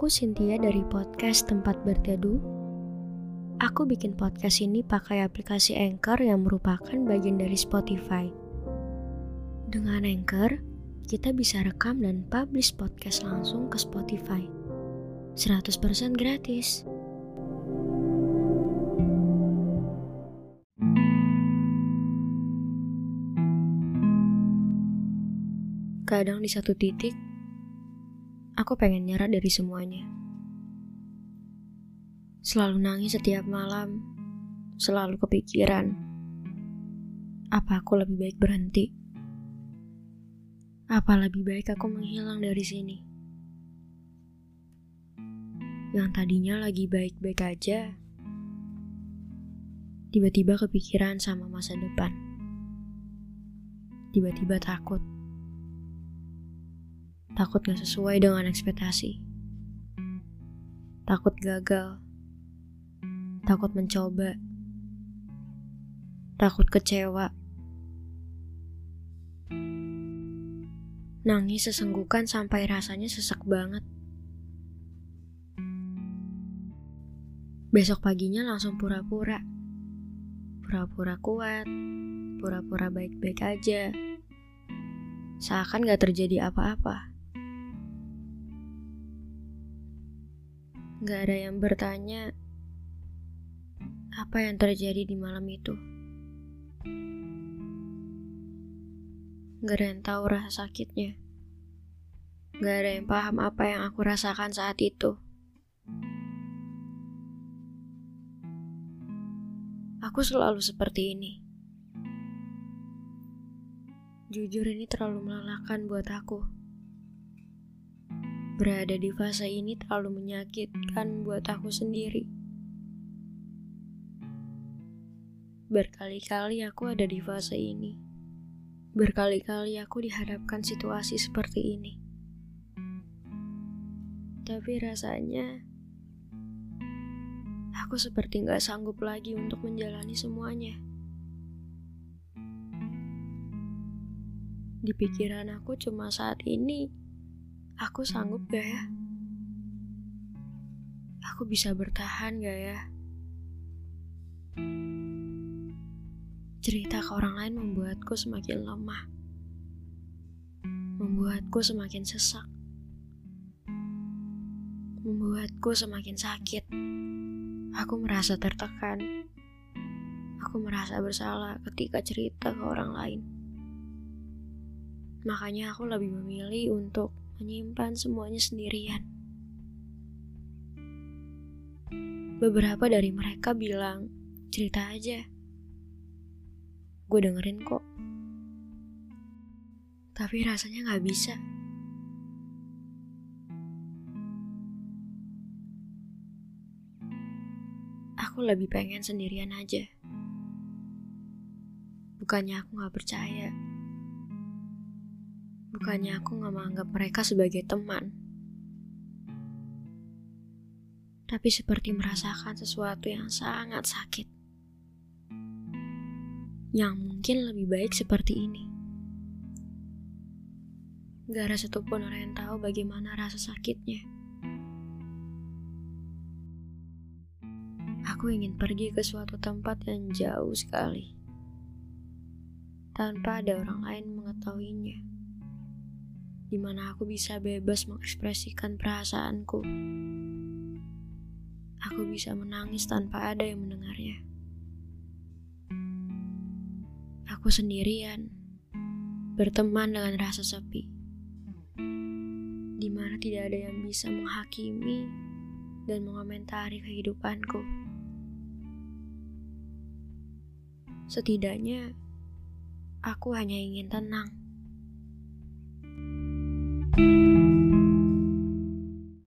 Aku Cynthia dari podcast Tempat Berteduh. Aku bikin podcast ini pakai aplikasi Anchor yang merupakan bagian dari Spotify. Dengan Anchor, kita bisa rekam dan publish podcast langsung ke Spotify. 100% gratis. Kadang di satu titik, aku pengen nyerah dari semuanya. Selalu nangis setiap malam, selalu kepikiran. Apa aku lebih baik berhenti? Apa lebih baik aku menghilang dari sini? Yang tadinya lagi baik-baik aja, tiba-tiba kepikiran sama masa depan. Tiba-tiba takut Takut gak sesuai dengan ekspektasi. Takut gagal. Takut mencoba. Takut kecewa. Nangis sesenggukan sampai rasanya sesek banget. Besok paginya langsung pura-pura. Pura-pura kuat, pura-pura baik-baik aja. Seakan gak terjadi apa-apa. Gak ada yang bertanya apa yang terjadi di malam itu. Gak ada yang tahu rasa sakitnya. Gak ada yang paham apa yang aku rasakan saat itu. Aku selalu seperti ini. Jujur ini terlalu melelahkan buat aku. Berada di fase ini terlalu menyakitkan buat aku sendiri. Berkali-kali aku ada di fase ini. Berkali-kali aku dihadapkan situasi seperti ini. Tapi rasanya aku seperti gak sanggup lagi untuk menjalani semuanya. Di pikiran aku cuma saat ini Aku sanggup gak ya? Aku bisa bertahan gak ya? Cerita ke orang lain membuatku semakin lemah. Membuatku semakin sesak. Membuatku semakin sakit. Aku merasa tertekan. Aku merasa bersalah ketika cerita ke orang lain. Makanya aku lebih memilih untuk menyimpan semuanya sendirian. Beberapa dari mereka bilang, cerita aja. Gue dengerin kok. Tapi rasanya gak bisa. Aku lebih pengen sendirian aja. Bukannya aku gak percaya. Bukannya aku gak menganggap mereka sebagai teman. Tapi seperti merasakan sesuatu yang sangat sakit. Yang mungkin lebih baik seperti ini. Gak ada satupun orang yang tahu bagaimana rasa sakitnya. Aku ingin pergi ke suatu tempat yang jauh sekali. Tanpa ada orang lain mengetahuinya di mana aku bisa bebas mengekspresikan perasaanku. Aku bisa menangis tanpa ada yang mendengarnya. Aku sendirian, berteman dengan rasa sepi, di mana tidak ada yang bisa menghakimi dan mengomentari kehidupanku. Setidaknya, aku hanya ingin tenang